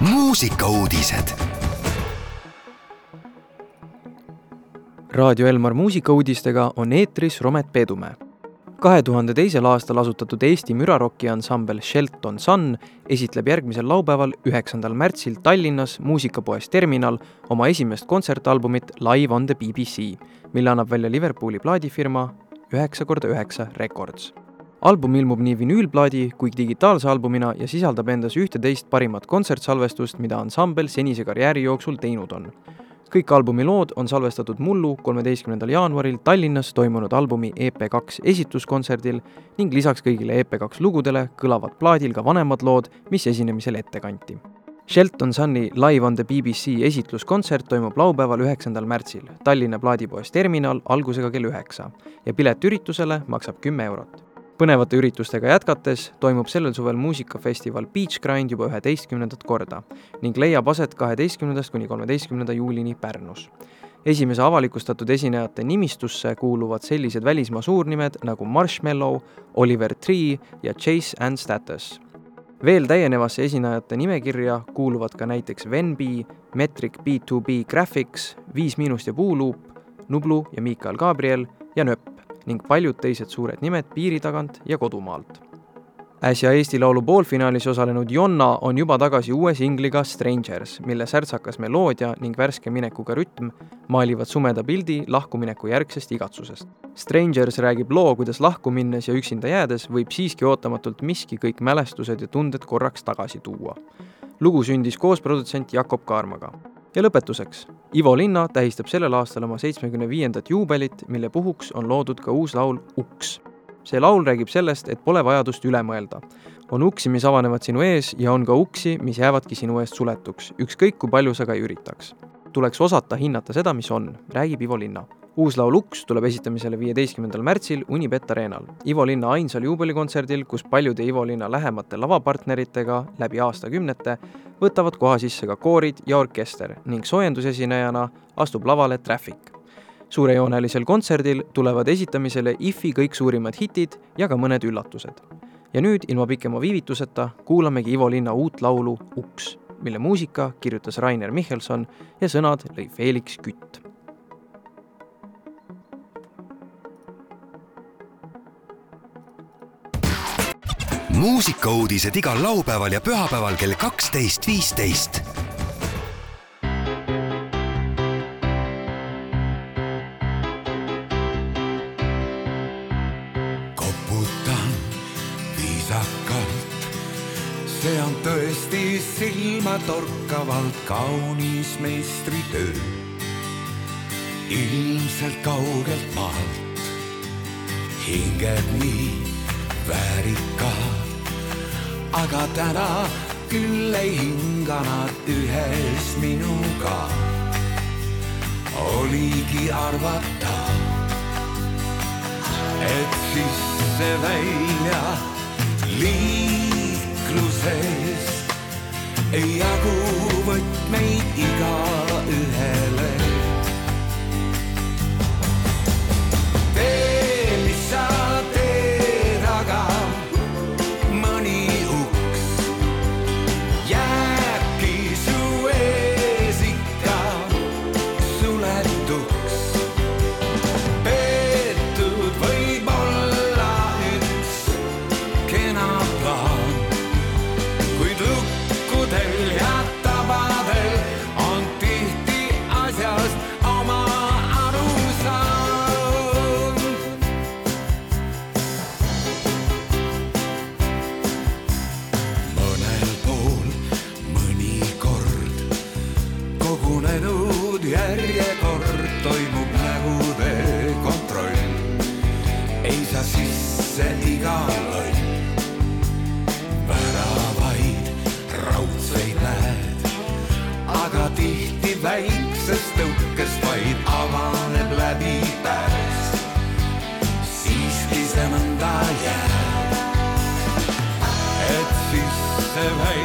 muusikauudised. raadio Elmar muusikauudistega on eetris Romet Peedumäe. kahe tuhande teisel aastal asutatud Eesti müraroki ansambel Shelton Sun esitleb järgmisel laupäeval, üheksandal märtsil Tallinnas muusikapoes Terminal oma esimest kontsertalbumit Live on the BBC, mille annab välja Liverpooli plaadifirma üheksa korda üheksa Records album ilmub nii vinüülplaadi kui digitaalse albumina ja sisaldab endas ühte-teist parimat kontsertsalvestust, mida ansambel senise karjääri jooksul teinud on. kõik albumi lood on salvestatud mullu kolmeteistkümnendal jaanuaril Tallinnas toimunud albumi EP2 esituskontserdil ning lisaks kõigile EP2 lugudele kõlavad plaadil ka vanemad lood, mis esinemisel ette kanti. Shelton Sunni Live on the BBC esitluskontsert toimub laupäeval, üheksandal märtsil Tallinna plaadipoes Terminal algusega kell üheksa ja pilet üritusele maksab kümme eurot põnevate üritustega jätkates toimub sellel suvel muusikafestival Beach Grind juba üheteistkümnendat korda ning leiab aset kaheteistkümnendast kuni kolmeteistkümnenda juulini Pärnus. esimese avalikustatud esinejate nimistusse kuuluvad sellised välismaa suurnimed nagu Marshmello, Oliver Tree ja Chase and Status. veel täienevasse esinejate nimekirja kuuluvad ka näiteks Venbi, Metric B2B Graphics, Viis Miinust ja Puuluup, Nublu ja Miikael Gabriel ja Nööp ning paljud teised suured nimed piiri tagant ja kodumaalt. äsja Eesti Laulu poolfinaalis osalenud Jonna on juba tagasi uue singliga Strangers, mille särtsakas meloodia ning värske minekuga rütm maalivad sumeda pildi lahkumineku järgsest igatsusest. Strangers räägib loo, kuidas lahku minnes ja üksinda jäädes võib siiski ootamatult miski kõik mälestused ja tunded korraks tagasi tuua. lugu sündis koos produtsent Jakob Kaarmaga ja lõpetuseks, Ivo Linna tähistab sellel aastal oma seitsmekümne viiendat juubelit, mille puhuks on loodud ka uus laul Uks. see laul räägib sellest, et pole vajadust üle mõelda. on uksi, mis avanevad sinu ees ja on ka uksi, mis jäävadki sinu eest suletuks, ükskõik kui palju sa ka ei üritaks. tuleks osata hinnata seda, mis on, räägib Ivo Linna uus laul Uks tuleb esitamisele viieteistkümnendal märtsil Unibet Arenal, Ivo Linna ainsal juubelikontserdil, kus paljude Ivo Linna lähemate lavapartneritega läbi aastakümnete võtavad koha sisse ka koorid ja orkester ning soojendusesinejana astub lavale Traffic. suurejoonelisel kontserdil tulevad esitamisele IF-i kõik suurimad hitid ja ka mõned üllatused. ja nüüd ilma pikema viivituseta kuulamegi Ivo Linna uut laulu Uks, mille muusika kirjutas Rainer Michelson ja sõnad lõi Felix Kütt muusikauudised igal laupäeval ja pühapäeval kell kaksteist, viisteist. koputan viisakalt, see on tõesti silmatorkavalt kaunis meistritöö. ilmselt kaugelt maalt hinged nii väärikad aga täna küll ei hinga nad ühes minuga. oligi arvata, et sisse-välja liikluses ei jagu võtmeid igaühele siiski see nõnda jääb, et sisse välja.